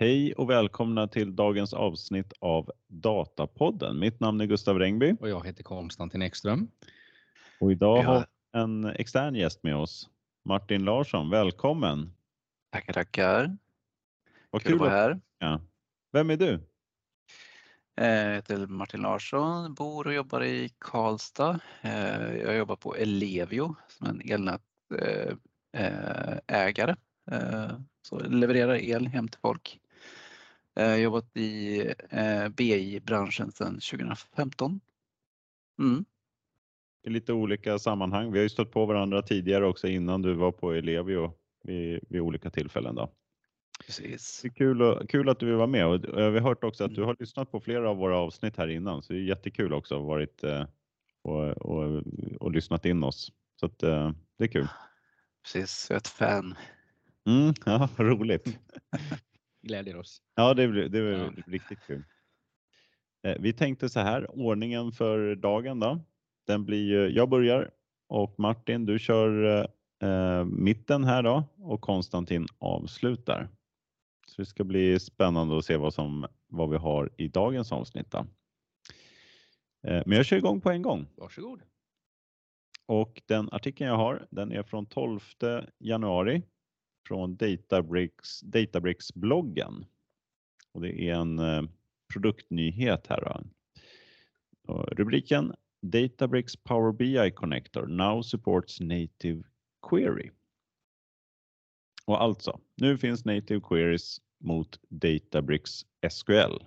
Hej och välkomna till dagens avsnitt av Datapodden. Mitt namn är Gustav Rengby Och jag heter Konstantin Ekström. och idag Ja. har vi en extern gäst med oss. Martin Larsson, välkommen! Tackar, tackar. Vad Kul att vara här. Ja. Vem är du? Eh, Jag heter Martin Larsson, bor och jobbar i Karlstad. Eh, Jag jobbar på Ellevio som är en elnätägare. Så levererar el hem till folk. Jag har jobbat i eh, BI-branschen sedan 2015. Mm. I lite olika sammanhang. Vi har ju stött på varandra tidigare också innan du var på Ellevio vid, vid olika tillfällen. Då. Precis. Det är kul, och, kul att du vill vara med och jag har hört också att du har lyssnat på flera av våra avsnitt här innan så det är jättekul också att ha varit eh, och, och, och lyssnat in oss. Så att, eh, det är kul. Precis, jag är ett fan. Mm, ja, roligt. Glädjer oss. Ja, det blir, det blir Ja. riktigt kul. Eh, Vi tänkte så här, ordningen för dagen då. Den blir ju, jag börjar och Martin du kör eh, mitten här då och Konstantin avslutar. Så det ska bli spännande att se vad, som, vad vi har i dagens avsnitt. Då. Eh, men jag kör igång på en gång. Varsågod. Och den artikeln jag har, den är från 12 januari från Databricks, Databricks-bloggen. Och det är en eh, produktnyhet här. Då. Rubriken Databricks Power BI Connector now supports native query. Och alltså, nu finns native queries mot Databricks SQL.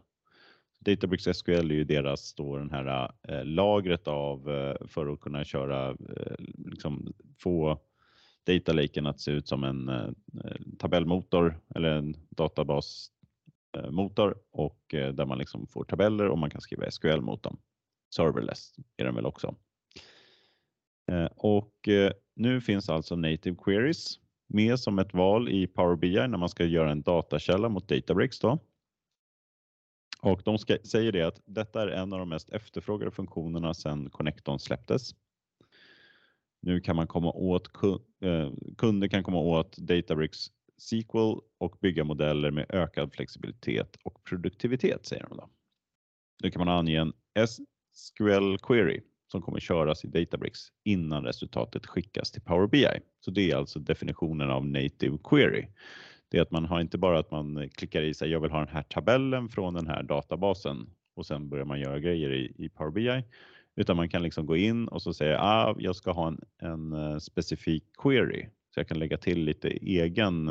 Databricks SQL är ju deras då den här eh, lagret av eh, för att kunna köra, eh, liksom få data laken att se ut som en eh, eh tabellmotor eller en databasmotor eh, och eh, där man liksom får tabeller och man kan skriva SQL mot dem. Serverless är den väl också. Och nu finns alltså native queries med som ett val i Power BI när man ska göra en datakälla mot Databricks då. Och de ska, säger det att detta är en av de mest efterfrågade funktionerna sedan Connecton släpptes. Nu kan man komma åt, eh, kunder kan komma åt Databricks SQL och bygga modeller med ökad flexibilitet och produktivitet säger de då. Nu kan man ange en SQL query som kommer köras i Databricks innan resultatet skickas till Power BI. Så det är alltså definitionen av native query. Det är att man har inte bara att man klickar i sig, jag vill ha den här tabellen från den här databasen och sen börjar man göra grejer i, i Power BI. Utan man kan liksom gå in och så säga, ah, jag ska ha en, en eh, specifik query. Så jag kan lägga till lite egen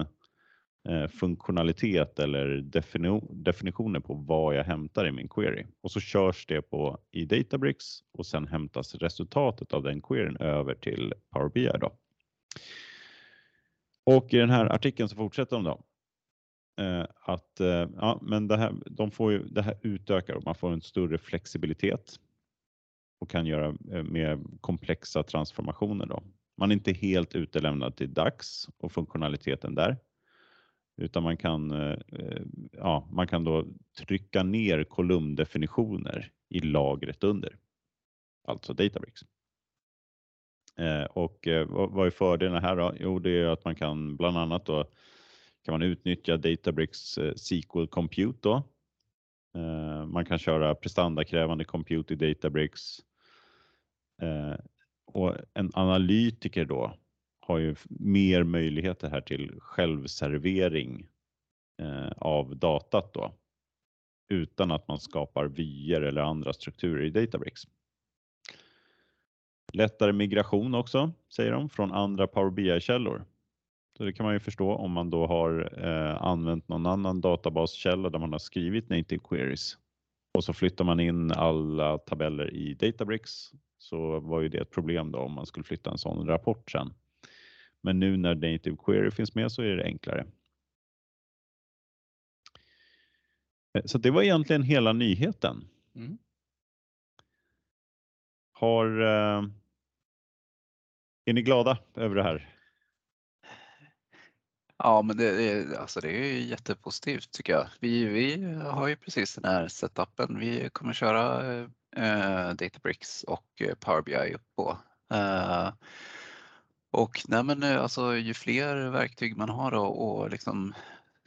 eh, funktionalitet eller defini- definitioner på vad jag hämtar i min query. Och så körs det på i Databricks och sen hämtas resultatet av den queryn över till Power BI. Då. Och i den här artikeln så fortsätter de då. Eh, att eh, ja, men det här, de får ju, det här utökar och man får en större flexibilitet och kan göra eh, mer komplexa transformationer. Då. Man är inte helt utelämnad till DAX och funktionaliteten där. Utan man kan, eh, eh, ja, man kan då trycka ner kolumndefinitioner i lagret under. Alltså Databricks. Och vad, är fördelarna här då? Jo, det är att man kan bland annat då kan man utnyttja Databricks SQL Compute då. Man kan köra prestandakrävande compute i Databricks. Eh, och en analytiker då har ju mer möjligheter här till självservering eh, av datat då. Utan att man skapar vyer eller andra strukturer i Databricks. Lättare migration också, säger de, från andra Power BI-källor. Så det kan man ju förstå om man då har eh, använt någon annan databaskälla där man har skrivit native queries och så flyttar man in alla tabeller i Databricks så var ju det ett problem då om man skulle flytta en sån rapport sen. Men nu när native query finns med så är det enklare. Eh, Så det var egentligen hela nyheten. Mm. Har, eh, är ni glada över det här? Ja, men det är, alltså det är jättepositivt tycker jag. Vi, vi har ju precis den här setupen. Vi kommer köra eh, Eh, Databricks och eh, Power BI på. Eh, och nej men, eh, alltså, ju fler verktyg man har då och liksom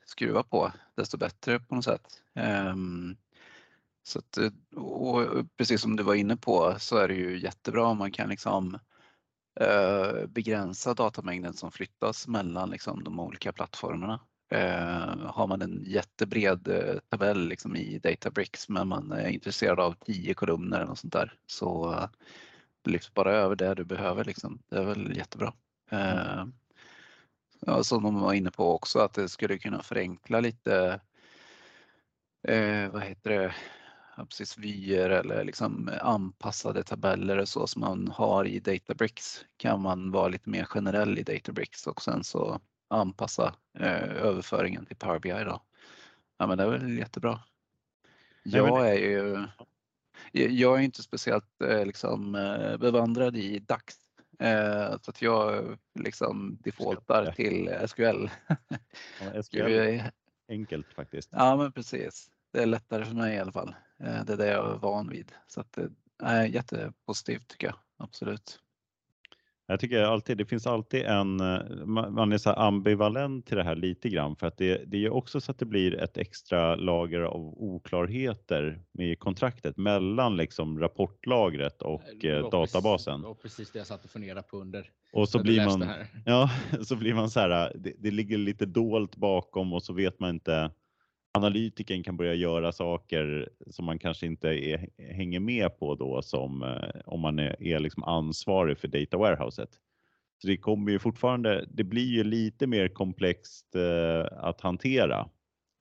skruva på, desto bättre på något sätt. Ehm, så att, och precis som du var inne på så är det ju jättebra om man kan liksom begränsa datamängden som flyttas mellan liksom de olika plattformarna. Eh, har man en jättebred eh, tabell liksom i Databricks men man är intresserad av tio kolumner eller något sånt där så eh, lyft bara över det du behöver. Liksom. Det är väl jättebra. Eh, ja, som de var inne på också att det skulle kunna förenkla lite eh, vad heter det, ja, precis vyer eller liksom anpassade tabeller och så som man har i Databricks kan man vara lite mer generell i Databricks och sen så anpassa eh, överföringen till Power BI då. Ja men det är väl jättebra. Jag är ju jag är inte speciellt eh, liksom, eh, bevandrad i DAX så att jag liksom defaultar till SQL. Ja, SQL är enkelt faktiskt. Ja men precis det är lättare för mig i alla fall. Det är det jag är van vid. Så att det är jättepositivt tycker jag, absolut. Jag tycker alltid, det finns alltid en, eh, man är så ambivalent till det här lite grann för att det, det är också så att det blir ett extra lager av oklarheter med kontraktet mellan liksom rapportlagret och eh, databasen. det var precis det jag satt och funderade på under. Och så blir man, ja, så blir man så här, det, det ligger lite dolt bakom och så vet man inte analytiken kan börja göra saker som man kanske inte är, hänger med på då som eh, om man är, är liksom ansvarig för data warehouset. Så det kommer ju fortfarande, det blir ju lite mer komplext eh, att hantera.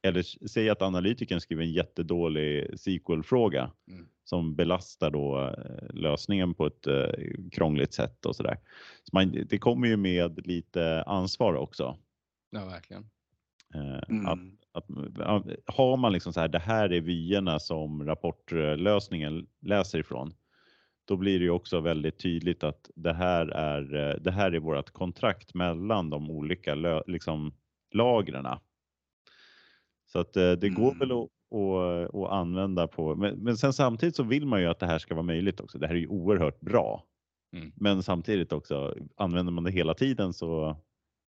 Eller säg att analytiken skriver en jättedålig SQL-fråga mm. som belastar då eh, lösningen på ett eh, krångligt sätt och sådär. Så man, det kommer ju med lite ansvar också. Ja, verkligen. Eh, mm. Att, att, har man liksom så här, det här är vyerna som rapportlösningen läser ifrån, då blir det ju också väldigt tydligt att det här är, det här är vårt kontrakt mellan de olika liksom, lagren. Så att eh, det går väl mm. att, att, att använda på, men, men sen samtidigt så vill man ju att det här ska vara möjligt också. Det här är ju oerhört bra. Mm. Men samtidigt också, använder man det hela tiden så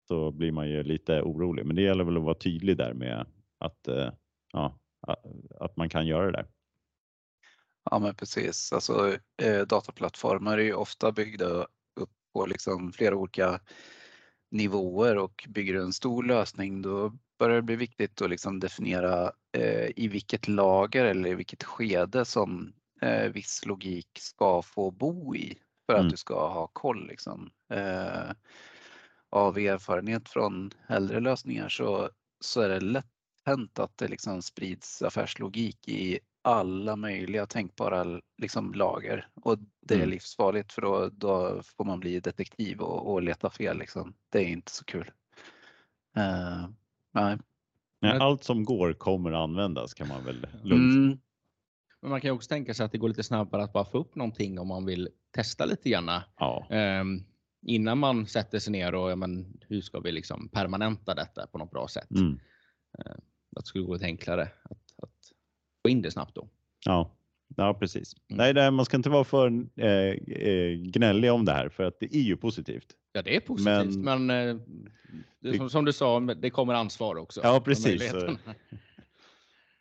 så blir man ju lite orolig. Men det gäller väl att vara tydlig där med att, eh, ja, att man kan göra det där. Ja men precis, alltså eh, dataplattformar är ju ofta byggda upp på liksom flera olika nivåer och bygger du en stor lösning då börjar det bli viktigt att liksom definiera eh, i vilket lager eller i vilket skede som eh, viss logik ska få bo i för att mm. du ska ha koll. Liksom. Eh, av erfarenhet från äldre lösningar så, så är det lätt hänt att det liksom sprids affärslogik i alla möjliga tänkbara liksom lager och det är mm. livsfarligt för då, då får man bli detektiv och, och leta fel. Liksom. Det är inte så kul. Uh, nej. nej. Allt som går kommer användas kan man väl lugnt mm. Men man kan också tänka sig att det går lite snabbare att bara få upp någonting om man vill testa lite grann. Ja. Um, innan man sätter sig ner och ja, men, hur ska vi liksom permanenta detta på något bra sätt? Mm. Eh, att det skulle gå lite enklare att, att få in det snabbt då. Ja, ja precis. Mm. Nej, nej, man ska inte vara för eh, eh, gnällig om det här för att det är ju positivt. Ja, det är positivt, men, men eh, som, som, du sa, det kommer ansvar också. Ja, precis.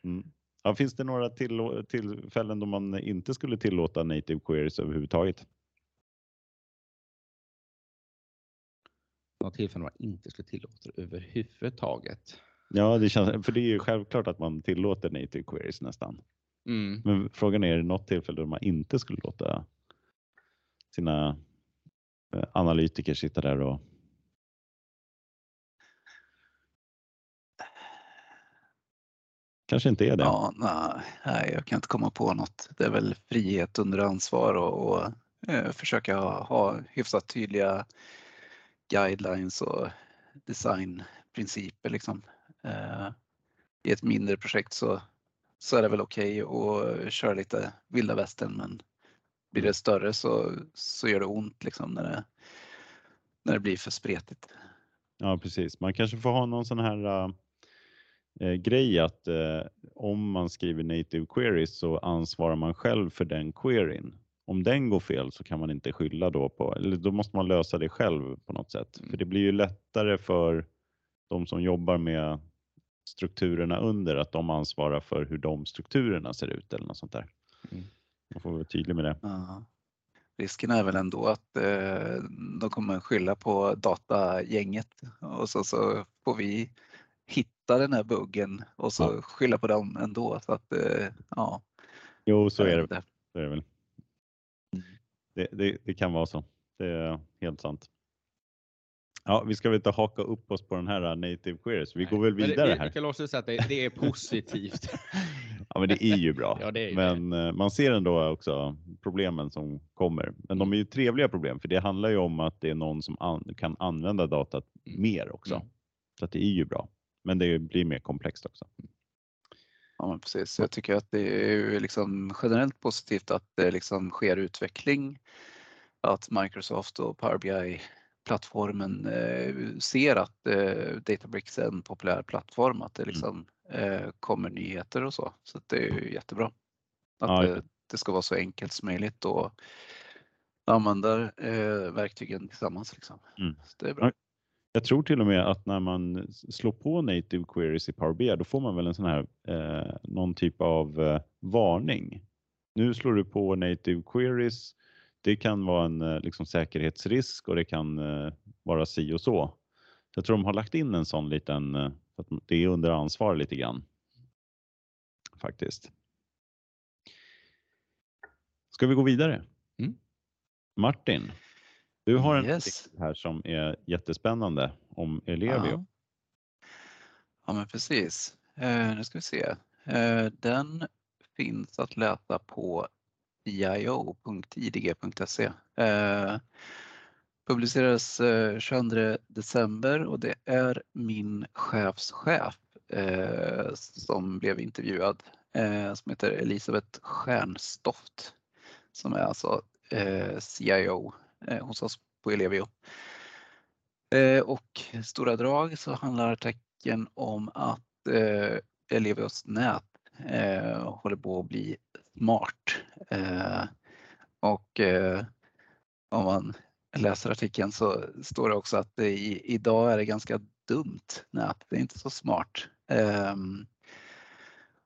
Mm. Ja, finns det några till, tillfällen då man inte skulle tillåta native queries överhuvudtaget? Något tillfälle man inte skulle tillåta det överhuvudtaget. Ja, det känns, för det är ju självklart att man tillåter native queries nästan. Mm. Men frågan är, är det något tillfälle då man inte skulle låta sina eh, analytiker sitta där och kanske inte är det. Ja, nej, jag kan inte komma på något. Det är väl frihet under ansvar och, och eh, försöka ha, ha hyfsat tydliga guidelines och designprinciper. Liksom. Eh, I ett mindre projekt så, så är det väl okej okay att köra lite vilda västern men blir det större så, så gör det ont liksom när det, när det blir för spretigt. Ja precis, man kanske får ha någon sån här äh, grej att äh, om man skriver native queries så ansvarar man själv för den queryn om den går fel så kan man inte skylla då på, eller då måste man lösa det själv på något sätt. Mm. För det blir ju lättare för de som jobbar med strukturerna under, att de ansvarar för hur de strukturerna ser ut eller något sånt där. Mm. Man får vara tydlig med det. Ja. Risken är väl ändå att eh, de kommer skylla på datagänget och så, så får vi hitta den här buggen och så ja. skylla på dem ändå. Så att, eh, ja. Jo, så är det. Så är det väl. Mm. Det, det, det, kan vara så. Det är helt sant. Ja, vi ska väl inte haka upp oss på den här uh, native queries. Vi går väl vidare här. Vi kan också säga att det, det är positivt. ja, men det är ju bra. Ja, är men det. Eh, man ser ändå också problemen som kommer. Men de är ju trevliga problem, för det handlar ju om att det är någon som an kan använda datat mm. mer också. Mm. Så det är ju bra. Men det blir mer komplext också. Ja, men precis. Jag tycker att det är liksom generellt positivt att det liksom sker utveckling. Att Microsoft och Power BI plattformen eh, ser att eh, Databricks är en populär plattform, att det mm. liksom eh, kommer nyheter och så. Så det är jättebra. Att ja, det, det, ska vara så enkelt som möjligt och använda verktygen tillsammans. Liksom. Mm. det är bra. Jag tror till och med att när man slår på native queries i Power BI, då får man väl en sån här eh, någon typ av eh, varning. Nu slår du på native queries det kan vara en eh, liksom, säkerhetsrisk och det kan eh, vara si och så. Jag tror de har lagt in en sån liten, eh, att det är under ansvar lite grann. Faktiskt. Ska vi gå vidare? Mm. Martin, du har en yes. här som är jättespännande om Ellevio. Ja, ja men precis. Eh, nu ska vi se. Eh, den finns att läsa på dio.idg.se. Eh, publicerades eh, 22 december och det är min chefschef eh, som blev intervjuad eh, som heter Elisabeth Stjärnstoft som är alltså eh, CIO eh, Eh, hos oss på Ellevio. Eh, och stora drag så handlar artikeln om att eh, Ellevios nät eh, håller på att bli smart. Eh, och eh, om man läser artikeln så står det också att det i, idag är det ganska dumt nät. Det är inte så smart. Eh,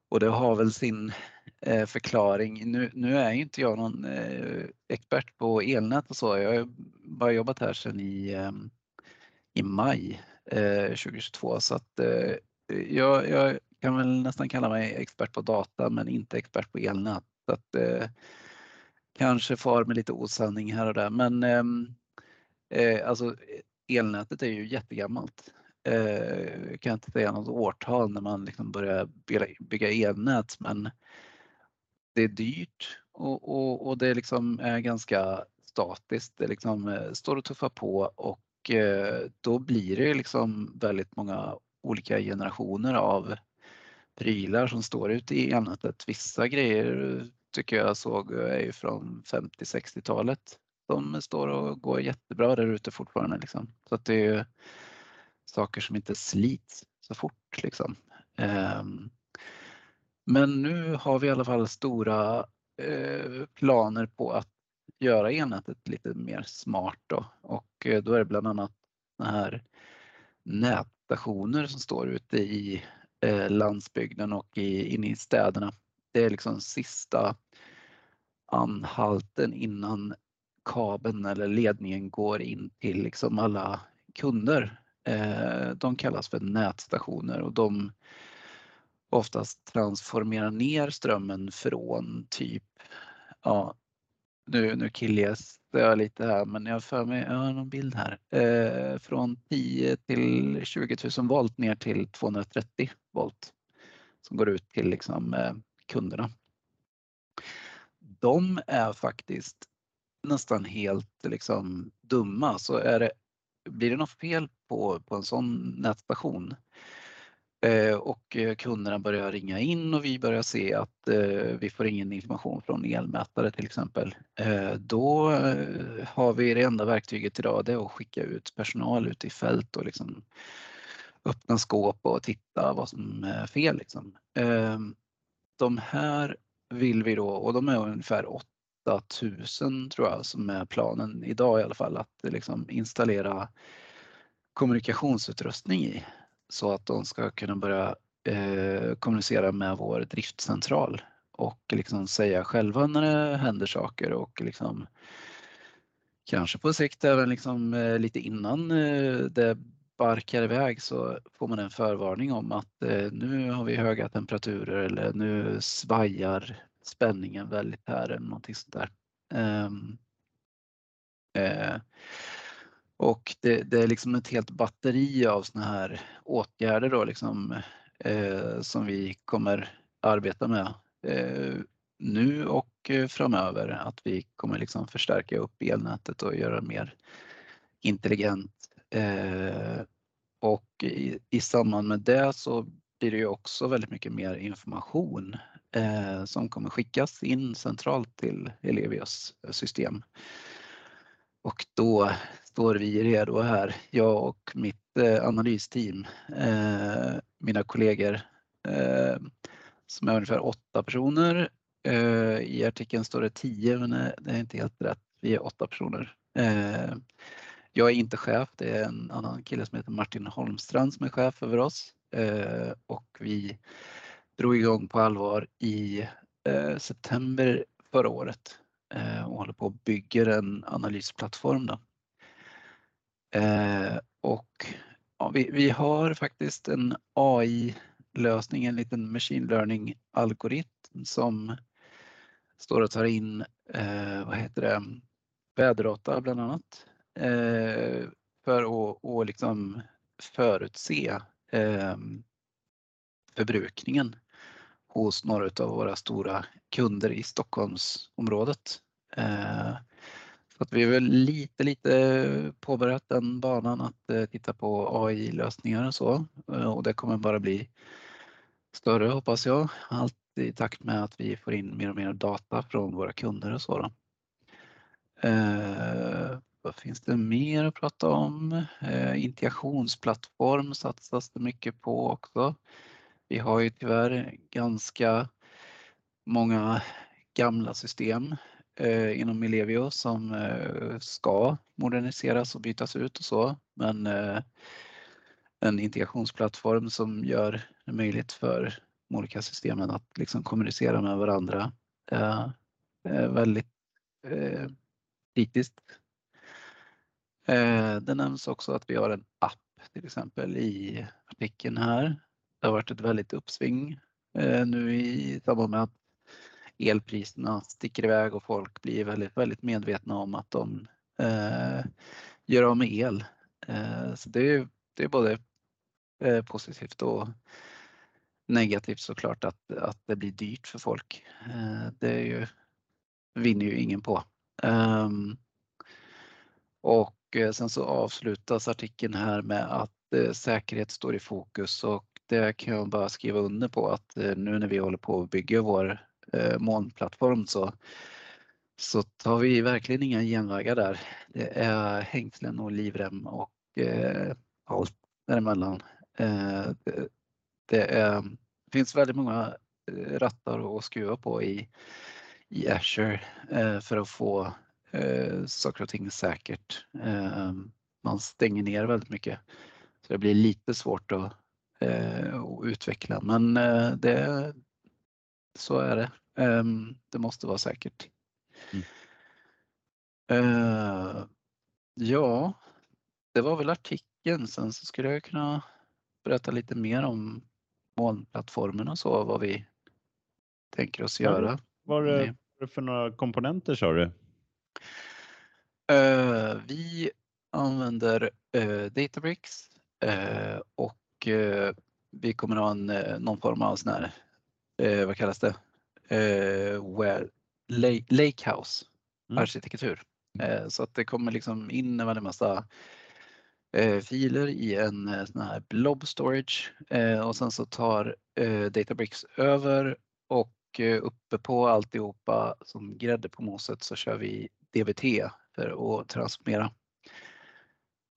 och det har väl sin Eh, förklaring. Nu, nu är inte jag någon eh, expert på elnät och så. Jag har bara jobbat här sedan i, eh, i maj eh, 2022 så att jag, jag kan väl nästan kalla mig expert på data men inte expert på elnät. Så att, eh, kanske far med lite osanning här och där men ehm, eh, alltså elnätet är ju jättegammalt. Eh, kan inte säga något årtal när man liksom börjar bygga elnät men det är dyrt och, och, och det liksom är ganska statiskt. Det liksom eh, står och tuffar på och eh, då blir det liksom väldigt många olika generationer av prylar som står ute i elnätet. Vissa grejer tycker jag såg eh, är ju från 50-60-talet De står och går jättebra där ute fortfarande. Liksom. Så att det är saker som inte slits så fort. Liksom. Um, men nu har vi i alla fall stora eh, planer på att göra elnätet lite mer smart då. och eh, då är det bland annat den här nätstationer som står ute i eh, landsbygden och i, inne i städerna. Det är liksom sista anhalten innan kabeln eller ledningen går in till liksom alla kunder. Eh, de kallas för nätstationer och de oftast transformera ner strömmen från typ, ja, nu, nu killgissar jag lite här men jag har för mig, jag har någon bild här, eh, från 10 till 20 000 volt ner till 230 volt som går ut till liksom, eh, kunderna. De är faktiskt nästan helt liksom, dumma så är det, blir det något fel på, på en sån nätstation Eh, Eh, och eh, kunderna börjar ringa in och vi börjar se att eh, vi får ingen information från elmätare till exempel. Då har vi det enda verktyget idag det är att skicka ut personal ut i fält och liksom öppna skåp och titta vad som är fel. Liksom. Ehm, de här vill vi då, och de är ungefär 8000 tror jag som är planen idag i alla fall, att liksom installera kommunikationsutrustning i så att de ska kunna börja eh, kommunicera med vår driftcentral och liksom säga själva när det händer saker och liksom kanske på sikt även liksom eh, lite innan eh, det barkar iväg så får man en förvarning om att eh, nu har vi höga temperaturer eller nu svajar spänningen väldigt här eller någonting sånt där. Ehm, eh, och det, det, är liksom ett helt batteri av såna här åtgärder då liksom, eh, som vi kommer arbeta med eh, nu och eh, framöver. Att vi kommer liksom förstärka upp elnätet och göra det mer intelligent. Eh, och i, i samband med det så blir det ju också väldigt mycket mer information eh, som kommer skickas in centralt till Elevios system. Och då står vi redo här, jag och mitt eh, analysteam, eh, mina kollegor eh, som är ungefär åtta personer. I artikeln står det tio men det är inte helt rätt. Vi är åtta personer. Jag är inte chef, det är en annan kille som heter Martin Holmstrand som är chef över oss och vi drog igång på allvar i september förra året och håller på att bygga en analysplattform. Då. Eh, och ja, vi, vi har faktiskt en AI-lösning, en liten machine learning algoritm som står och tar in, eh, vad heter det, väderdata bland annat eh, för att och liksom förutse eh, förbrukningen hos några av våra stora kunder i Stockholmsområdet. Eh, så att vi har väl lite, lite påbörjat den banan att eh, titta på AI-lösningar och så eh, och det kommer bara bli större hoppas jag. Allt i takt med att vi får in mer och mer data från våra kunder och så. Då. Eh, vad finns det mer att prata om? Eh, integrationsplattform satsas det mycket på också. Vi har ju tyvärr ganska många gamla system eh, inom Milevio som eh, ska moderniseras och bytas ut och så. Men eh, en integrationsplattform som gör det möjligt för de olika systemen att liksom kommunicera med varandra eh, är väldigt eh, kritiskt. Eh, det nämns också att vi har en app till exempel i artikeln här det har varit ett väldigt uppsving eh, nu i samband med att elpriserna sticker iväg och folk blir väldigt, väldigt medvetna om att de eh, gör av med el. Eh, så det är, det är både eh, positivt och negativt såklart att, att det blir dyrt för folk. Eh, det är ju, vinner ju ingen på. Ehm, och eh, sen så avslutas artikeln här med att eh, säkerhet står i fokus och det kan jag bara skriva under på att eh, nu när vi håller på att bygga vår eh, molnplattform så, så tar vi verkligen inga genvägar där. Det är hängslen och livrem och eh, allt däremellan. Eh, det, det, är, det finns väldigt många eh, rattar att skruva på i, i Azure eh, för att få eh, saker och ting säkert. Eh, man stänger ner väldigt mycket så det blir lite svårt att Eh, utveckla. Men eh, det, så är det. Ehm, det måste vara säkert. Mm. Eh, ja, det var väl artikeln. Sen så skulle jag kunna berätta lite mer om molnplattformen och så, vad vi tänker oss göra. Vad är det för några komponenter sa du? vi använder Databricks och eh, vi kommer ha en, någon form av sån här, eh, vad kallas det, eh, well, lake, lakehouse mm. arkitektur. Mm. Eh, så att det kommer liksom in en väldig massa eh, filer i en eh, sån här blob storage och sen så tar Databricks över och uppe på alltihopa som grädde på moset så kör vi DBT för att transformera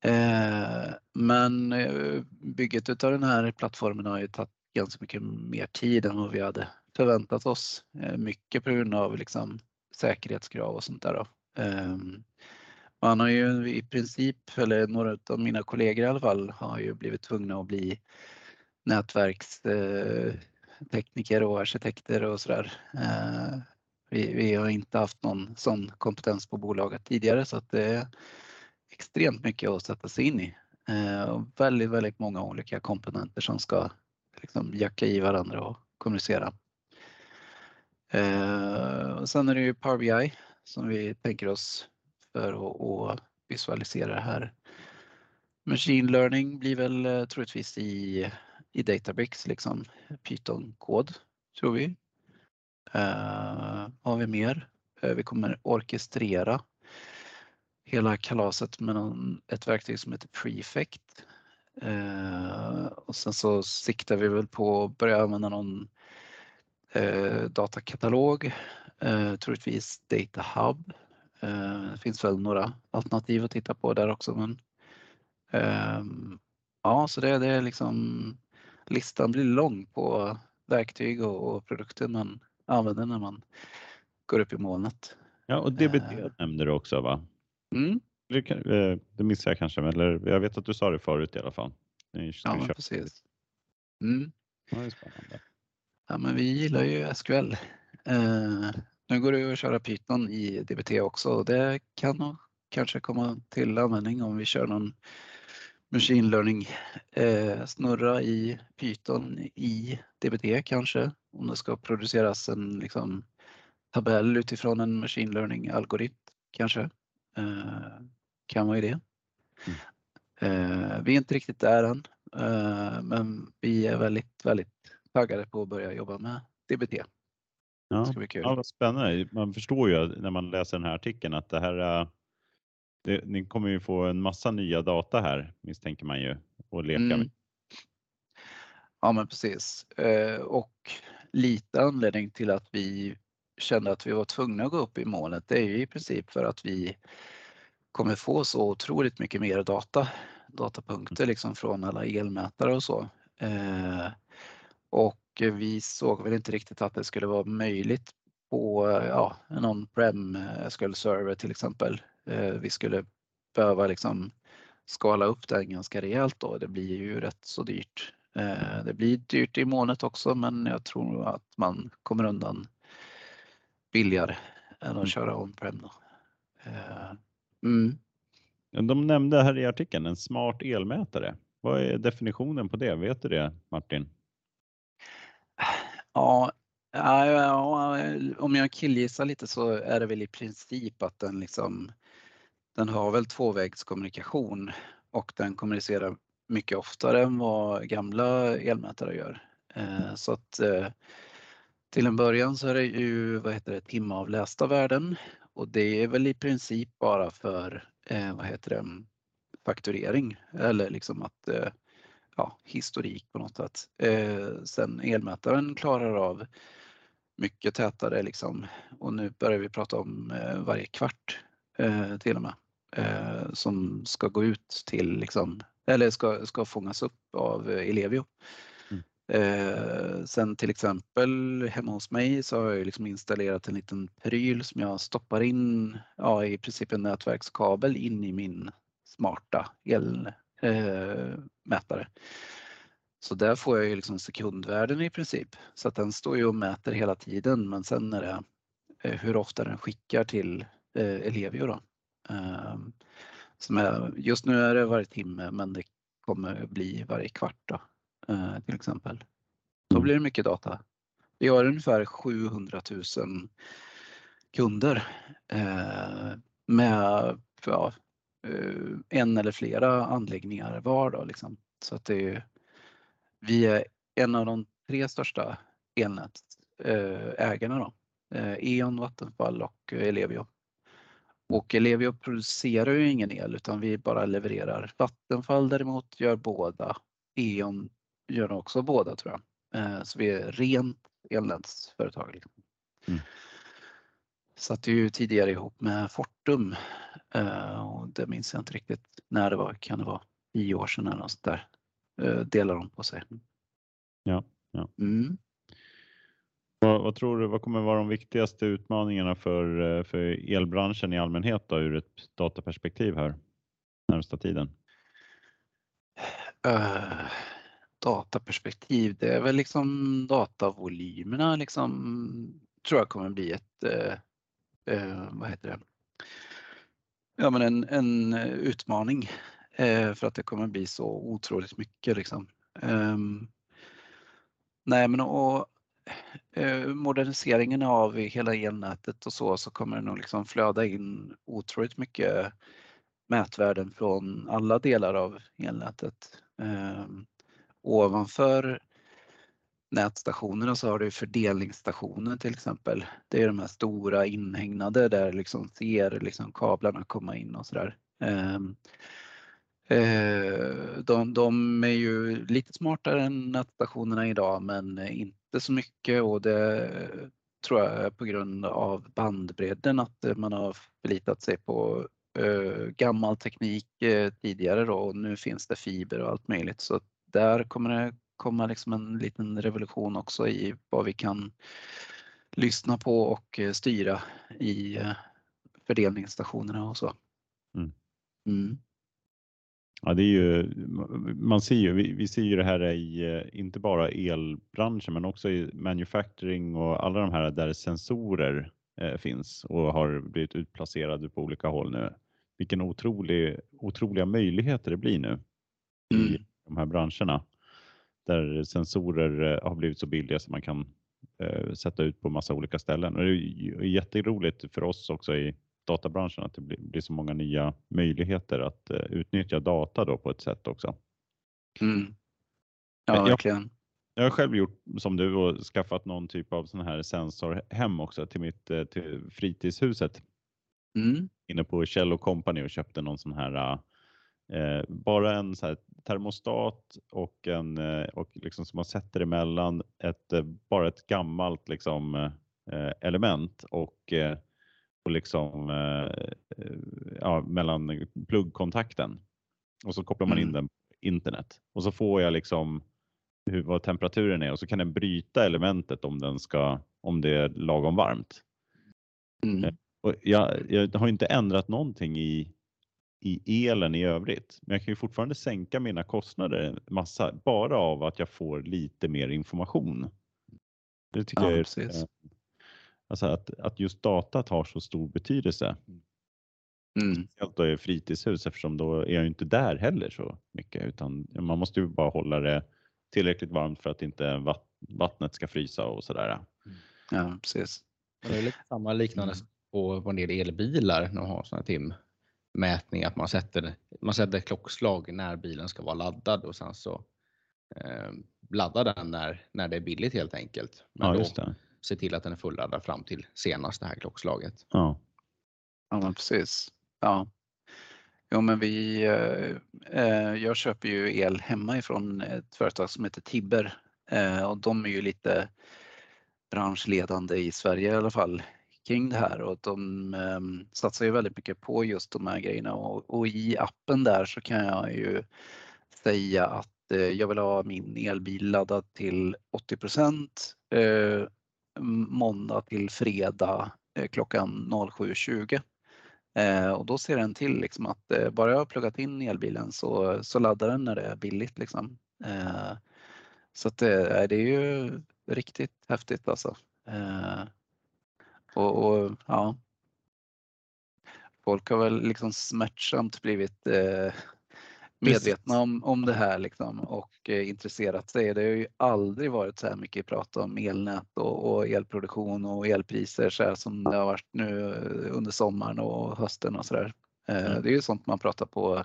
Eh, men eh, bygget av den här plattformen har ju tagit ganska mycket mer tid än vad vi hade förväntat oss. Eh, mycket på grund av liksom säkerhetskrav och sånt där. Då. Ehm, man har ju i princip, eller några av mina kollegor i alla fall, har ju blivit tvungna att bli nätverkstekniker eh, och arkitekter och sådär. Eh, vi, vi har inte haft någon sån kompetens på bolaget tidigare så att det är extremt mycket att sätta sig in i. Och väldigt, väldigt många olika komponenter som ska liksom jacka i varandra och kommunicera. Eh, och sen är det ju Power BI som vi tänker oss för att visualisera det här. Machine learning blir väl eh, troligtvis i, i Databricks, liksom Python-kod tror vi. Eh, har vi mer? Vi kommer orkestrera hela kalaset med någon, ett verktyg som heter Prefect. Och sen så siktar vi väl på att börja använda någon datakatalog, troligtvis Data Hub. Det finns väl några alternativ att titta på där också, men ja, så det är liksom listan blir lång på verktyg och produkter man använder när man går upp i molnet. Ja, och DBT nämnde du också, va? Mm. Det missade jag kanske, eller jag vet att du sa det förut i alla fall. Ja, men precis. Mm. Ja, det är spännande. Ja, men vi gillar ju SQL. Nu går det ju att köra Python i DBT också och det kan nog kanske komma till användning om vi kör någon machine learning snurra i Python i DBT kanske. Om det ska produceras en liksom tabell utifrån en machine learning algoritm kanske. Kan vara idé. Vi är inte riktigt där än, men vi är väldigt, väldigt taggade på att börja jobba med DBT. Ja, det ska bli kul. Ja, vad spännande. Man förstår ju när man läser den här artikeln att det här det, ni kommer ju få en massa nya data här misstänker man ju och leka mm. med. Ja, men precis. Och lite anledning till att vi kände att vi var tvungna att gå upp i molnet, det är ju i princip för att vi kommer få så otroligt mycket mer data, datapunkter liksom från alla elmätare och så. Och vi såg väl inte riktigt att det skulle vara möjligt på ja, en on-prem SQL server till exempel. Vi skulle behöva liksom skala upp den ganska rejält då. Det blir ju rätt så dyrt. Det blir dyrt i molnet också, men jag tror att man kommer undan billigare än att köra on-prem. Mm. De nämnde här i artikeln en smart elmätare. Vad är definitionen på det? Vet du det Martin? Ja, om jag killgissar lite så är det väl i princip att den liksom, den har väl tvåvägskommunikation och den kommunicerar mycket oftare än vad gamla elmätare gör. Så att till en början så är det ju, vad heter det, timavlästa värden och det är väl i princip bara för, eh, vad heter det, mm, fakturering eller liksom att, eh, ja, historik på något sätt. Eh, sen elmätaren klarar av mycket tätare liksom och nu börjar vi prata om varje kvart till och med som ska gå ut till liksom, eller ska, ska fångas upp av Eh, Sen till exempel hemma hos mig så har jag liksom installerat en liten pryl som jag stoppar in, ja i princip en nätverkskabel in i min smarta elmätare. Eh, så där får jag ju liksom sekundvärden i princip. Så att den står ju och mäter hela tiden, men sen är det eh, hur ofta den skickar till eh, Ellevio då. Ehm, som är, just nu är det varje timme, men det kommer bli varje kvart då, till exempel. Då blir det mycket data. Vi har ungefär 700,000 kunder med ja, en eller flera anläggningar var då liksom. Så att det är, vi är en av de tre största elnätsägarna då. E.ON, Vattenfall och Ellevio. Och Ellevio producerar ju ingen el utan vi bara levererar. Vattenfall däremot gör båda. E.ON gör också båda tror jag. Så vi är rent elnätsföretag. Liksom. Mm. Satt ju tidigare ihop med Fortum och det minns jag inte riktigt när det var. Kan det vara 10 år sedan eller något sånt där. Delar de på sig. Ja, ja. Mm. Vad, vad, tror du, vad kommer vara de viktigaste utmaningarna för, för elbranschen i allmänhet då, ur ett dataperspektiv här närmsta tiden? Uh, dataperspektiv, det är väl liksom datavolymerna liksom tror jag kommer bli ett, eh, eh, vad heter det, ja men en, en utmaning eh, för att det kommer bli så otroligt mycket liksom. Eh, nej men och eh, moderniseringen av hela elnätet och så, så kommer det nog liksom flöda in otroligt mycket mätvärden från alla delar av elnätet. Ehm, Ovanför nätstationerna så har du fördelningsstationer till exempel. Det är de här stora inhägnade där liksom ser liksom kablarna komma in och sådär. Ehm, eh, de, de, är ju lite smartare än nätstationerna idag men inte så mycket och det tror jag är på grund av bandbredden att man har förlitat sig på eh, gammal teknik eh, tidigare då och nu finns det fiber och allt möjligt så där kommer det komma liksom en liten revolution också i vad vi kan lyssna på och eh, styra i eh, fördelningsstationerna och så. Mm. Mm. Ja, det är ju, man ser ju, vi, vi, ser ju det här i, eh, inte bara elbranschen, men också i manufacturing och alla de här där sensorer eh, finns och har blivit utplacerade på olika håll nu. Vilken otrolig, otroliga möjligheter det blir nu mm. i de här branscherna där sensorer eh, har blivit så billiga så man kan eh, sätta ut på massa olika ställen. Och det är jätteroligt för oss också i databranschen att det blir, så många nya möjligheter att eh, utnyttja data då på ett sätt också. Mm. Ja, verkligen. Jag, jag har själv gjort som du och skaffat någon typ av sån här sensor hem också till mitt till fritidshuset. Mm. Inne på Kjell Company och köpte någon sån här Eh, bara en så här termostat och en eh, och liksom som man sätter emellan ett eh, bara ett gammalt liksom eh, element och och liksom ja, mellan pluggkontakten och så kopplar man in mm. den på internet och så får jag liksom hur, vad temperaturen är och så kan den bryta elementet om den ska om det är lagom varmt. Mm. Och jag, jag har inte ändrat någonting i i elen i övrigt. Men jag kan ju fortfarande sänka mina kostnader massa bara av att jag får lite mer information. Det tycker ja, jag är, precis. alltså att, att just datat har så stor betydelse. Mm. Speciellt då i fritidshus eftersom då är jag inte där heller så mycket utan man måste ju bara hålla det tillräckligt varmt för att inte vattnet ska frysa och sådär. Ja, precis. Det är lite samma liknande mm. på, en del elbilar när man har sådana tim mätning att man sätter, man sätter klockslag när bilen ska vara laddad och sen så eh, laddar den när, när det är billigt helt enkelt. Men ja, då se till att den är fulladdad fram till senast det här klockslaget. Ja, ja men precis. Ja. Jo, men vi, eh, eh, jag köper ju el hemma ifrån ett företag som heter Tibber eh, och de är ju lite branschledande i Sverige i alla fall kring det här och de eh, satsar ju väldigt mycket på just de här grejerna och, och, i appen där så kan jag ju säga att eh, jag vill ha min elbil laddad till 80 eh, måndag till fredag eh, klockan 07.20. Eh, och då ser den till liksom att eh, bara jag har pluggat in elbilen så, så laddar den när det är billigt. Liksom. Eh, så att eh, det är ju riktigt häftigt alltså. Eh, och, och, ja. Folk har väl liksom smärtsamt blivit eh, medvetna om, om det här liksom och eh, intresserat sig. Det har ju aldrig varit så här mycket prat om elnät och, och elproduktion och elpriser så här som det har varit nu under sommaren och hösten och så där. Eh, mm. Det är ju sånt man pratar på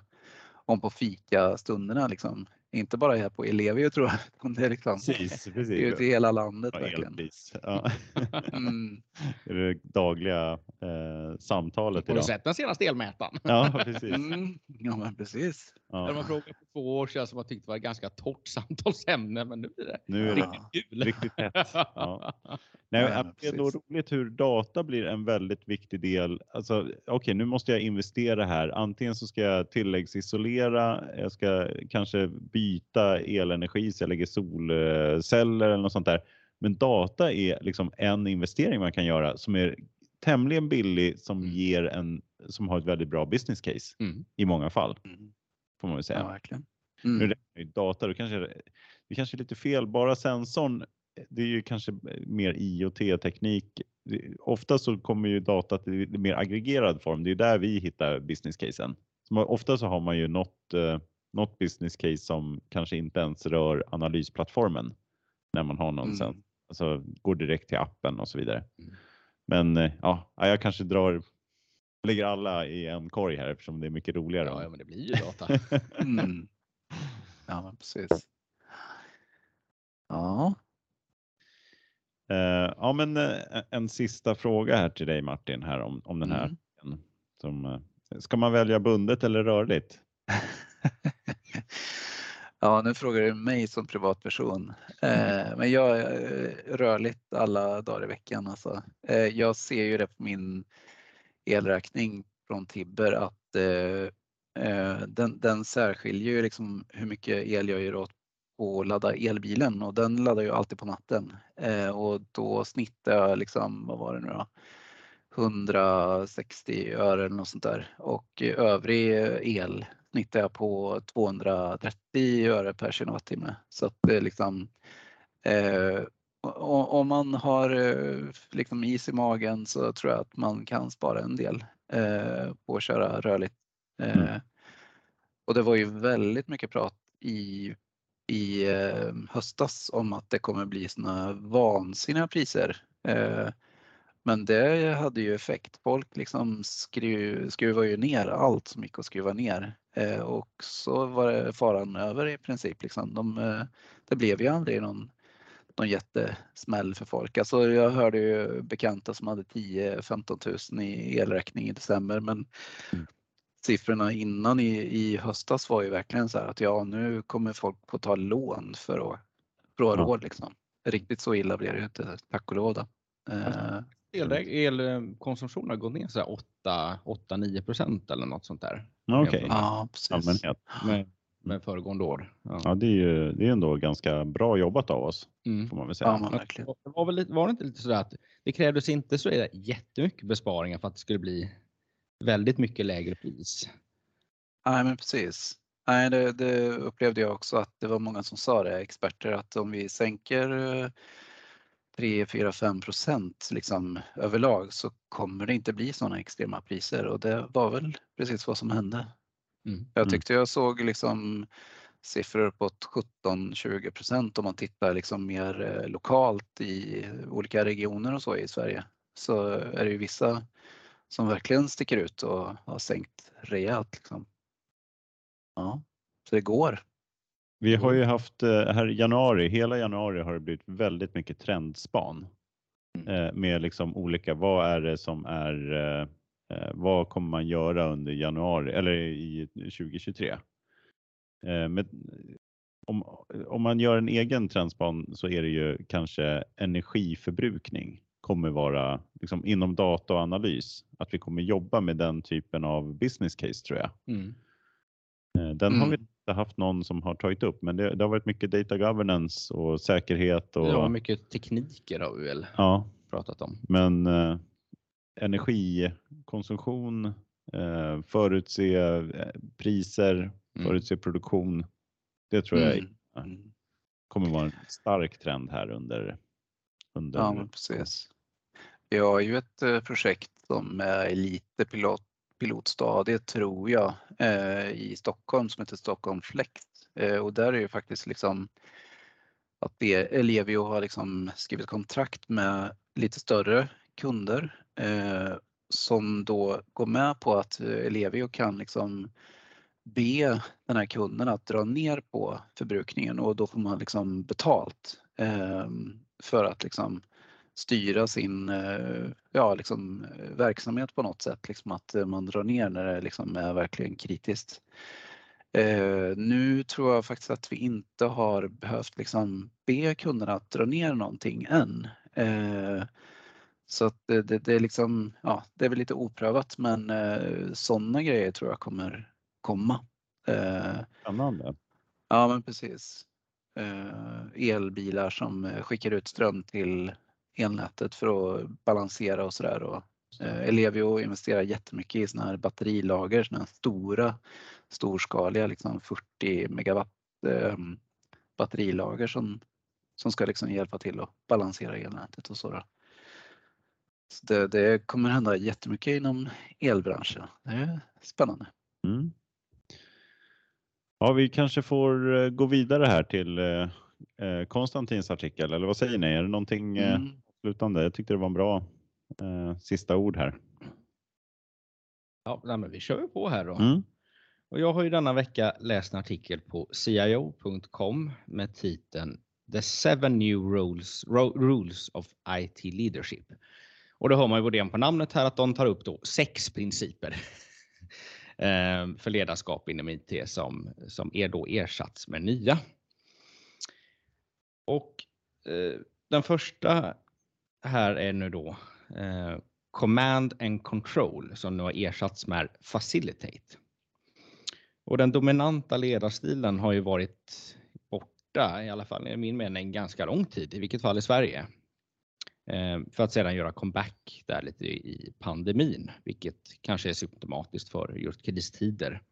om på fika stunderna liksom inte bara här på Ellevio tror jag, det är liksom precis, precis. ut i hela landet. Ja, verkligen. Ja. mm. Det är det dagliga eh, samtalet. Har du sett den senaste elmätaren? Ja, precis. Mm. Ja, men precis. Ja. Man frågade för två år sedan som man tyckte var ett ganska torrt samtalsämne, men nu är det nu är riktigt det, kul. Riktigt hett. Ja. Nej, ja, det är nog roligt hur data blir en väldigt viktig del. Alltså, Okej, okay, nu måste jag investera här. Antingen så ska jag tilläggsisolera, jag ska kanske byta elenergi så jag lägger solceller eller något sånt där. Men data är liksom en investering man kan göra som är tämligen billig som mm. ger en som har ett väldigt bra business case mm. i många fall. Mm. Får man väl säga. Ja, verkligen. Mm. Nu är data, då kanske det kanske är lite fel. Bara sensorn, det är ju kanske mer IoT-teknik. Ofta så kommer ju datat i mer aggregerad form. Det är där vi hittar business casen. ofta så har man ju något, eh, något business case som kanske inte ens rör analysplattformen när man har någon mm. sen, alltså går direkt till appen och så vidare. Mm. Men eh, ja, jag kanske drar lägger alla i en korg här eftersom det är mycket roligare. Ja, ja men det blir ju data. mm. Ja, men precis. Ja. Uh, ja, men uh, en sista fråga här till dig Martin här om, om den här. Mm. Som, uh, ska man välja bundet eller rörligt? ja, nu frågar du mig som privatperson. Mm. men jag är rörligt alla dagar i veckan. Alltså. jag ser ju det på min elräkning från Tibber att den, den särskiljer ju liksom hur mycket el jag gör åt och ladda elbilen och den laddar ju alltid på natten eh, och då snittar jag liksom, vad var det nu då? 160 öre eller något sånt där och övrig el snittar jag på 230 öre per kilowattimme. Så att det liksom eh, om man har eh, liksom is i magen så tror jag att man kan spara en del eh, på att köra rörligt. Eh, mm. Och det var ju väldigt mycket prat i i eh, höstas om att det kommer bli såna vansinniga priser. Eh, men det hade ju effekt. Folk liksom skruv, skruvar ju ner allt som gick att skruva ner och så var det faran över i princip. Liksom. De, det blev ju aldrig någon, någon jättesmäll för folk. Alltså jag hörde ju bekanta som hade 10-15 000 i elräkning i december men mm siffrorna innan i, i höstas var ju verkligen så här att ja, nu kommer folk få ta lån för att få ja. råd liksom. Riktigt så illa blev det ju inte, tack och lov. Då. Eh, elkonsumtionen har gått ner så 8-9 procent eller något sånt där. Okej. Okay. Ja, precis. Med, med föregående år. Ja. ja, det är ju det är ändå ganska bra jobbat av oss. Mm. Får man väl säga. Ja, verkligen. Det var, väl, var det inte lite sådär att det krävdes inte så jättemycket besparingar för att det skulle bli väldigt mycket lägre pris? Nej, men precis. Nej, det, det, upplevde jag också att det var många som sa det, experter, att om vi sänker 3, 4, 5 procent liksom överlag så kommer det inte bli sådana extrema priser och det var väl precis vad som hände. Mm. Jag mm. tyckte jag såg liksom siffror på 17-20 procent om man tittar liksom mer eh, lokalt i olika regioner och så i Sverige. Så är det ju vissa som verkligen sticker ut och har sänkt rejält. Liksom. Ja, så det går. Vi har ju haft eh, här januari, hela januari har det blivit väldigt mycket trendspan mm. Eh, med liksom olika, vad är det som är, eh, vad kommer man göra under januari eller i 2023? Med, om, om man gör en egen trendspan så är det ju kanske energiförbrukning kommer vara liksom, inom data och analys. Att vi kommer jobba med den typen av business case tror jag. Mm. Den mm. har vi inte haft någon som har tagit upp, men det, det, har varit mycket data governance och säkerhet. Och, ja, mycket tekniker har vi väl ja, pratat om. Men eh, energikonsumtion, eh, förutse eh, priser, mm. förutse produktion. Det tror jag mm. kommer vara en stark trend här under, under Ja, precis. Vi har ju ett eh, projekt som är lite pilot, pilotstadiet tror jag eh, i Stockholm som heter Stockholm Flex eh, och där är ju faktiskt liksom att Ellevio har liksom skrivit kontrakt med lite större kunder eh, som då går med på att eh, Ellevio kan liksom be den här kunden att dra ner på förbrukningen och då får man liksom betalt eh, för att liksom styra sin eh, ja, liksom, eh, verksamhet på något sätt. Liksom att eh, man drar ner när det liksom är verkligen kritiskt. Eh, nu tror jag faktiskt att vi inte har behövt liksom be kunderna att dra ner någonting än. Eh, så att det, det, det, är liksom, ja, det är väl lite oprövat men eh, sådana grejer tror jag kommer komma. Eh, Spännande. Ja men precis. elbilar som skickar ut ström till elnätet för att balansera och sådär. Eh, Ellevio investerar jättemycket i sådana här batterilager, sådana här stora storskaliga liksom 40 megawatt eh, batterilager som, som ska liksom hjälpa till att balansera elnätet och så. så det, det, kommer hända jättemycket inom elbranschen. Det är spännande. Mm. Ja, vi kanske får eh, gå vidare här till eh, eh, Konstantins artikel, eller vad säger ni? Är det någonting mm. Slutande? Jag tyckte det var en bra eh, sista ord här. Ja, men vi kör på här då. Mm. Och jag har ju denna vecka läst en artikel på CIO.com med titeln The seven new rules, rules of IT leadership. Och då hör man ju redan på namnet här att de tar upp då sex principer eh, för ledarskap inom IT som, som är då ersatts med nya. Och eh, den första här är nu då eh, Command and Control som nu har ersatts med Facilitate. Och den dominanta ledarstilen har ju varit borta, i alla fall i min mening, ganska lång tid, i vilket fall i Sverige. Eh, för att sedan göra comeback där lite i pandemin, vilket kanske är symptomatiskt för just kristider.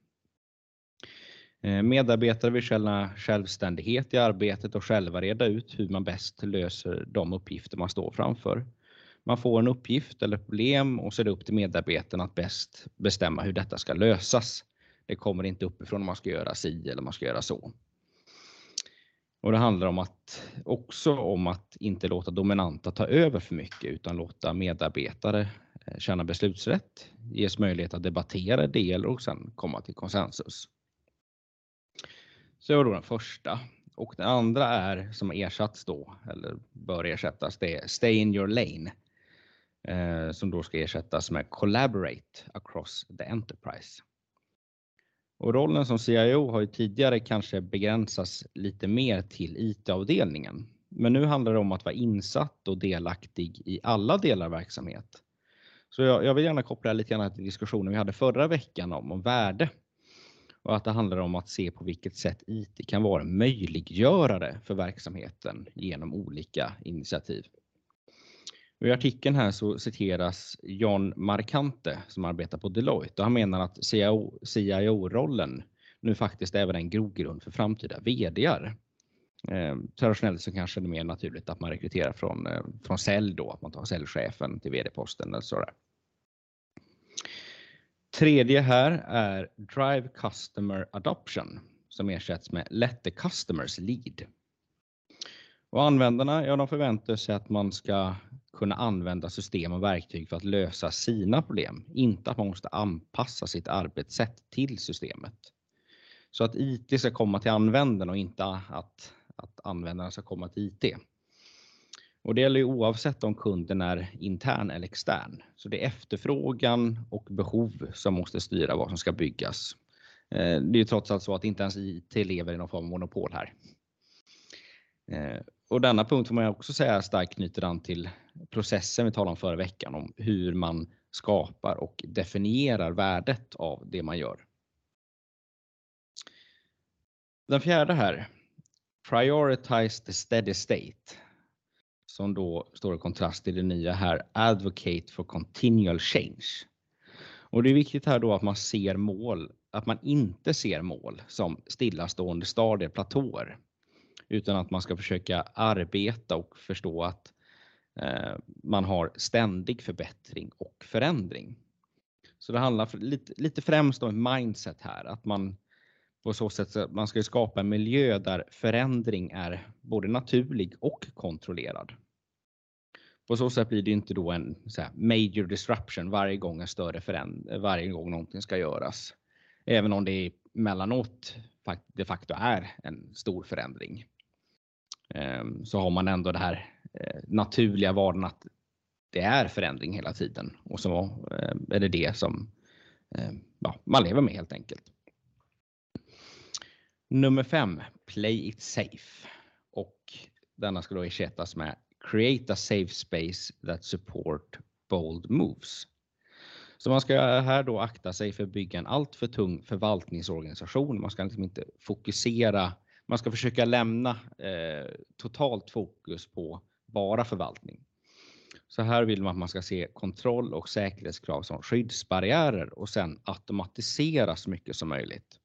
Eh, medarbetare vill känna självständighet i arbetet och själva reda ut hur man bäst löser de uppgifter man står framför. Man får en uppgift eller problem och så är det upp till medarbetarna att bäst bestämma hur detta ska lösas. Det kommer inte uppifrån om man ska göra si eller man ska göra så. Och det handlar om att också om att inte låta dominanta ta över för mycket utan låta medarbetare eh, känna beslutsrätt, ges möjlighet att debattera idéer och sen komma till konsensus. Så det var då den första. Och den andra är som ersatts då, eller bör ersättas, det är Stay in your lane. Eh, som då ska ersättas med Collaborate across the enterprise. Och rollen som CIO har ju tidigare kanske begränsats lite mer till IT-avdelningen. Men nu handlar det om att vara insatt och delaktig i alla delar av verksamhet. Så jag, jag vill gärna koppla lite grann till diskussionen vi hade förra veckan om, om värde. Och att det handlar om att se på vilket sätt IT kan vara möjliggörare för verksamheten genom olika initiativ. Och I artikeln här så citeras John Markante som arbetar på Deloitte och han menar att CIO-rollen nu faktiskt även är en grogrund för framtida VDR. Eh, traditionellt så kanske det är mer naturligt att man rekryterar från, eh, från sälj då, att man tar säljchefen till VD-posten eller sådär. Tredje här är Drive Customer Adoption som ersätts med Let the Customers Lead. Och användarna, ja de förväntar sig att man ska kunna använda system och verktyg för att lösa sina problem, inte att man måste anpassa sitt arbetssätt till systemet. Så att IT ska komma till användarna och inte att, att användarna ska komma till IT. Och det gäller ju oavsett om kunden är intern eller extern. Så det är efterfrågan och behov som måste styra vad som ska byggas. Eh, det är ju trots allt så att inte ens IT lever i någon form av monopol här. Eh, och denna punkt får man också säga starkt knyter an till processen vi talade om förra veckan om hur man skapar och definierar värdet av det man gör. Den fjärde här, Prioritize the steady state, som då står i kontrast till det nya här, Advocate for continual change. Och det är viktigt här då att man ser mål, att man inte ser mål som stillastående stadier, platåer, utan att man ska försöka arbeta och förstå att eh, man har ständig förbättring och förändring. Så det handlar lite, lite främst om ett mindset här, att man på så sätt man ska skapa en miljö där förändring är både naturlig och kontrollerad. På så sätt blir det inte då en här, major disruption varje gång en större förändring, varje gång någonting ska göras. Även om det emellanåt de facto är en stor förändring. Ehm, så har man ändå det här eh, naturliga vardagen att det är förändring hela tiden och så eh, är det det som eh, ja, man lever med helt enkelt. Nummer fem, Play it safe. Och denna ska då ersättas med Create a safe space that support bold moves. Så man ska här då akta sig för att bygga en alltför tung förvaltningsorganisation. Man ska liksom inte fokusera man ska försöka lämna eh, totalt fokus på bara förvaltning. Så här vill man att man ska se kontroll och säkerhetskrav som skyddsbarriärer och sen automatisera så mycket som möjligt.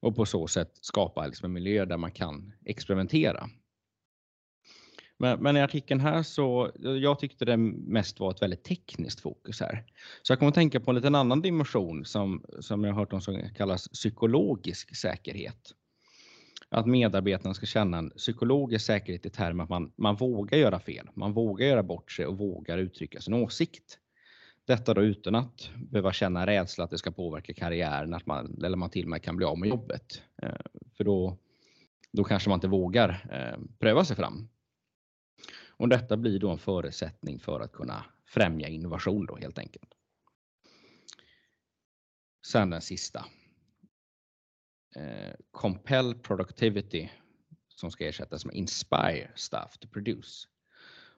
och på så sätt skapa liksom en miljö där man kan experimentera. Men, men, i artikeln här så, jag tyckte det mest var ett väldigt tekniskt fokus här. Så jag kommer att tänka på en liten annan dimension som, som jag har hört om som kallas psykologisk säkerhet. Att medarbetarna ska känna en psykologisk säkerhet i termer att man, man vågar göra fel, man vågar göra bort sig och vågar uttrycka sin åsikt. Detta då utan att behöva känna rädsla att det ska påverka karriären, att man, eller man till och med kan bli av med jobbet. Eh, för då, då kanske man inte vågar eh, pröva sig fram. Och detta blir då en förutsättning för att kunna främja innovation då helt enkelt. Sen den sista. Eh, compel productivity som ska ersättas med inspire staff to produce.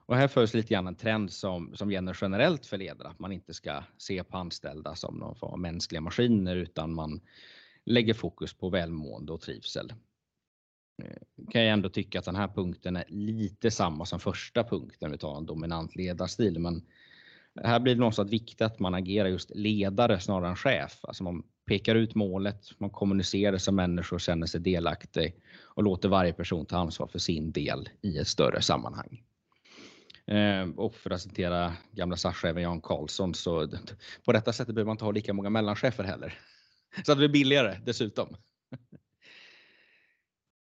Och här förs lite grann en trend som, som gäller generellt för ledare, att man inte ska se på anställda som någon form av mänskliga maskiner utan man lägger fokus på välmående och trivsel. Kan jag ändå tycka att den här punkten är lite samma som första punkten vi tar en dominant ledarstil. Men här blir det någonstans viktigt att man agerar just ledare snarare än chef. Alltså man pekar ut målet, man kommunicerar som människor, känner sig delaktig och låter varje person ta ansvar för sin del i ett större sammanhang. Eh, och för att citera gamla SAS-chefen Jan Karlsson så på detta sättet behöver man inte ha lika många mellanchefer heller. Så att det blir billigare dessutom.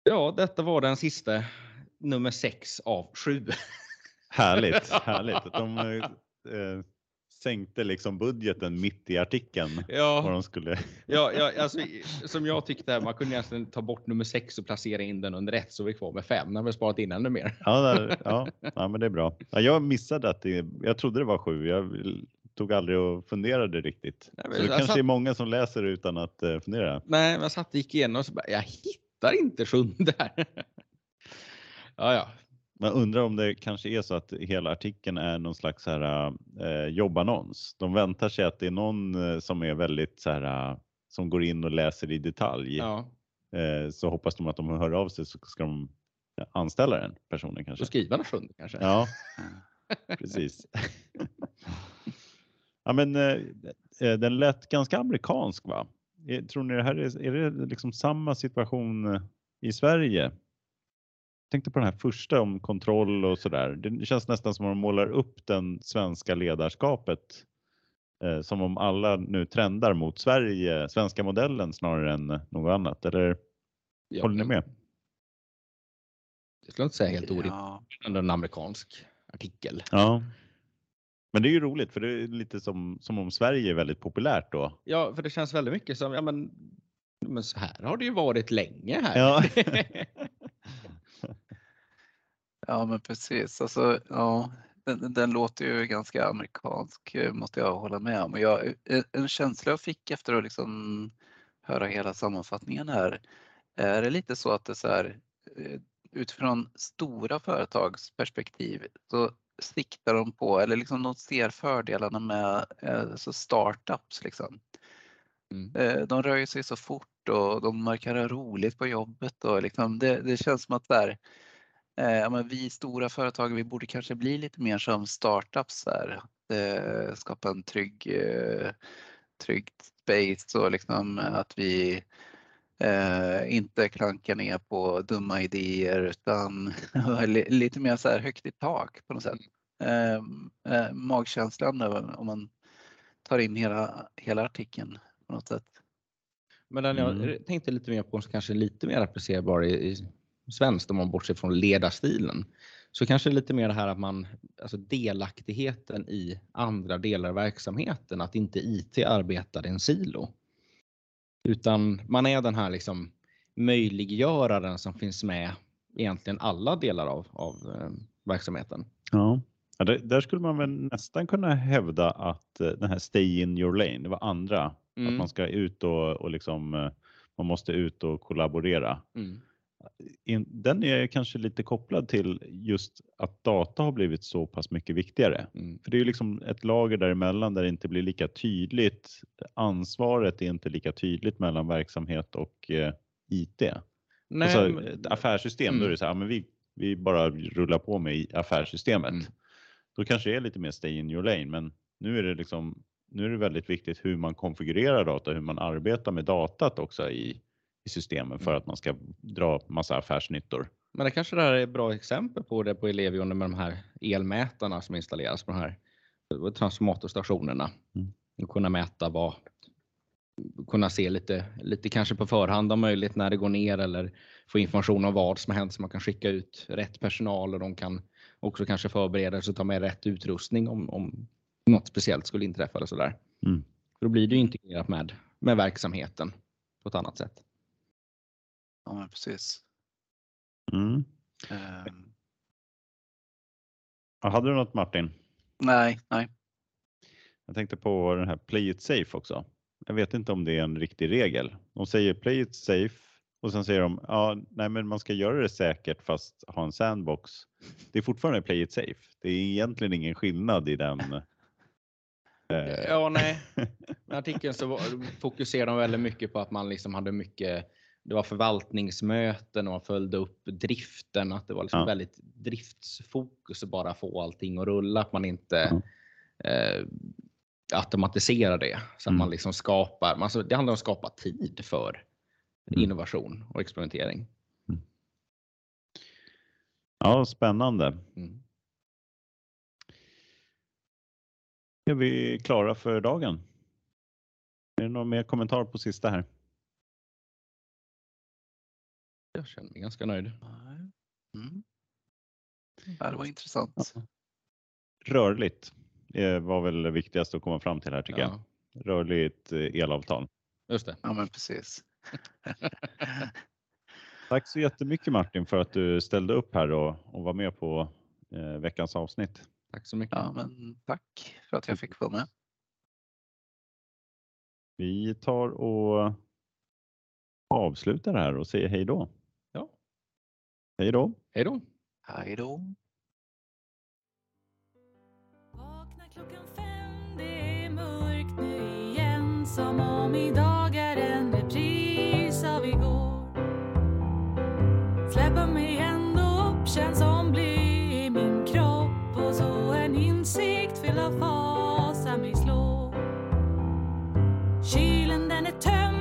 Ja, detta var den sista nummer sex av sju. Härligt, härligt. De eh, sänkte liksom budgeten mitt i artikeln. Ja, vad de skulle... ja, ja alltså, som jag tyckte, man kunde nästan ta bort nummer sex och placera in den under ett så vi är kvar med fem. Har vi sparat in ännu mer. Ja, där, ja, ja, men det är bra. Ja, jag missade att det, jag trodde det var sju. Jag tog aldrig och funderade riktigt. Nej, så det kanske satt... är många som läser utan att uh, fundera. Nej, men jag satt och gick igenom och så bara, jag hittar inte sjunde här. ja, ja. Man undrar om det kanske är så att hela artikeln är någon slags här, eh, jobbannons. De väntar sig att det är någon eh, som är väldigt så här, eh, som går in och läser i detalj. Ja. Eh, så hoppas de att de hör av sig så ska de anställa den personen kanske. Och skriva den sjunde kanske. Ja, precis. ja, men eh, eh, den lät ganska amerikansk va? Tror ni det här är, är det liksom samma situation eh, i Sverige? Jag tänkte på den här första om kontroll och så där. Det känns nästan som att man målar upp den svenska ledarskapet eh, som om alla nu trendar mot Sverige, svenska modellen snarare än något annat. Eller ja, håller ni med? Jag skulle inte säga helt orimligt. Ja. En amerikansk artikel. Ja. Men det är ju roligt för det är lite som, som om Sverige är väldigt populärt då. Ja, för det känns väldigt mycket som, ja men, men så här har det ju varit länge här. Ja, ja men precis. Alltså, ja, den, den, låter ju ganska amerikansk eh, måste jag hålla med om. Jag, eh, en känsla jag fick efter att liksom höra hela sammanfattningen här är det lite så att det så här eh, utifrån stora företags perspektiv så siktar de på, eller liksom de ser fördelarna med eh, så startups. Liksom. Mm. Eh, de rör sig så fort och de verkar ha roligt på jobbet. Och liksom det, det känns som att där, eh, men vi stora företag vi borde kanske bli lite mer som startups. Där. Eh, skapa en trygg, eh, trygg space och liksom att vi Eh, inte klanka ner på dumma idéer utan lite mer så här högt i tak på något sätt. Eh, eh, magkänslan om man tar in hela, hela artikeln på något sätt. Men den jag mm. tänkte lite mer på, kanske lite mer applicerbar i, i svenskt om man bortser från ledarstilen. Så kanske lite mer det här att man, alltså delaktigheten i andra delar av verksamheten, att inte IT arbetar i en silo. Utan man är den här liksom möjliggöraren som finns med egentligen alla delar av, av eh, verksamheten. Ja. Ja, det, där skulle man väl nästan kunna hävda att eh, den här stay in your lane, det var andra. Mm. Att man ska ut och, och liksom, eh, man måste ut och kollaborera. Mm. Den är kanske lite kopplad till just att data har blivit så pass mycket viktigare. Mm. För det är ju liksom ett lager däremellan där det inte blir lika tydligt. Ansvaret är inte lika tydligt mellan verksamhet och eh, IT. Nej, alltså, ett affärssystem, mm. då är det så här, men vi, vi bara rullar på med affärssystemet. Mm. Då kanske det är lite mer stay in your lane, men nu är det liksom nu är det väldigt viktigt hur man konfigurerar data, hur man arbetar med datat också i, i systemen för mm. att man ska dra massa affärsnyttor. Men det kanske det här är ett bra exempel på det på Ellevio med de här elmätarna som installeras på de här transformatorstationerna. Mm. Och kunna mäta vad, kunna se lite, lite kanske på förhand om möjligt när det går ner eller få information om vad som har hänt så man kan skicka ut rätt personal och de kan också kanske förbereda sig och ta med rätt utrustning om, om något speciellt skulle inträffa eller sådär. Mm. Då blir det ju integrerat med, med verksamheten på ett annat sätt. Ja, men precis. Mm. Um. hade du något Martin? Nej, nej. Jag tänkte på den här play it safe också. Jag vet inte om det är en riktig regel. De säger play it safe och sen säger de ja, nej, men man ska göra det säkert fast ha en sandbox. Det är fortfarande play it safe. Det är egentligen ingen skillnad i den. Eh. Ja, nej. I artikeln så fokuserar de väldigt mycket på att man liksom hade mycket det var förvaltningsmöten och man följde upp driften. Att det var liksom ja. väldigt driftsfokus och bara få allting att rulla. Att man inte mm. eh, automatisera det så att mm. man liksom skapar. Alltså det handlar om att skapa tid för mm. innovation och experimentering. Mm. Ja, spännande. Mm. Är vi klara för dagen? Är det någon mer kommentar på sista här? Jag känner mig ganska nöjd. Mm. Ja, det var intressant. Rörligt var väl det viktigaste att komma fram till här tycker ja. jag. Rörligt eh, elavtal. Just det. Ja, men precis. Tack så jättemycket Martin för att du ställde upp här och, och var med på eh, veckans avsnitt. Tack så mycket. Ja, men tack för att jag fick vara med. Vi tar och avslutar här och säger hej då. Hej då. Hej då. Hej då. som om idag är en repris av igår. Släppa mig ändå upp känns som bly i min kropp och så en insikt fylld av fasa mig slår. Kylen den är tömd,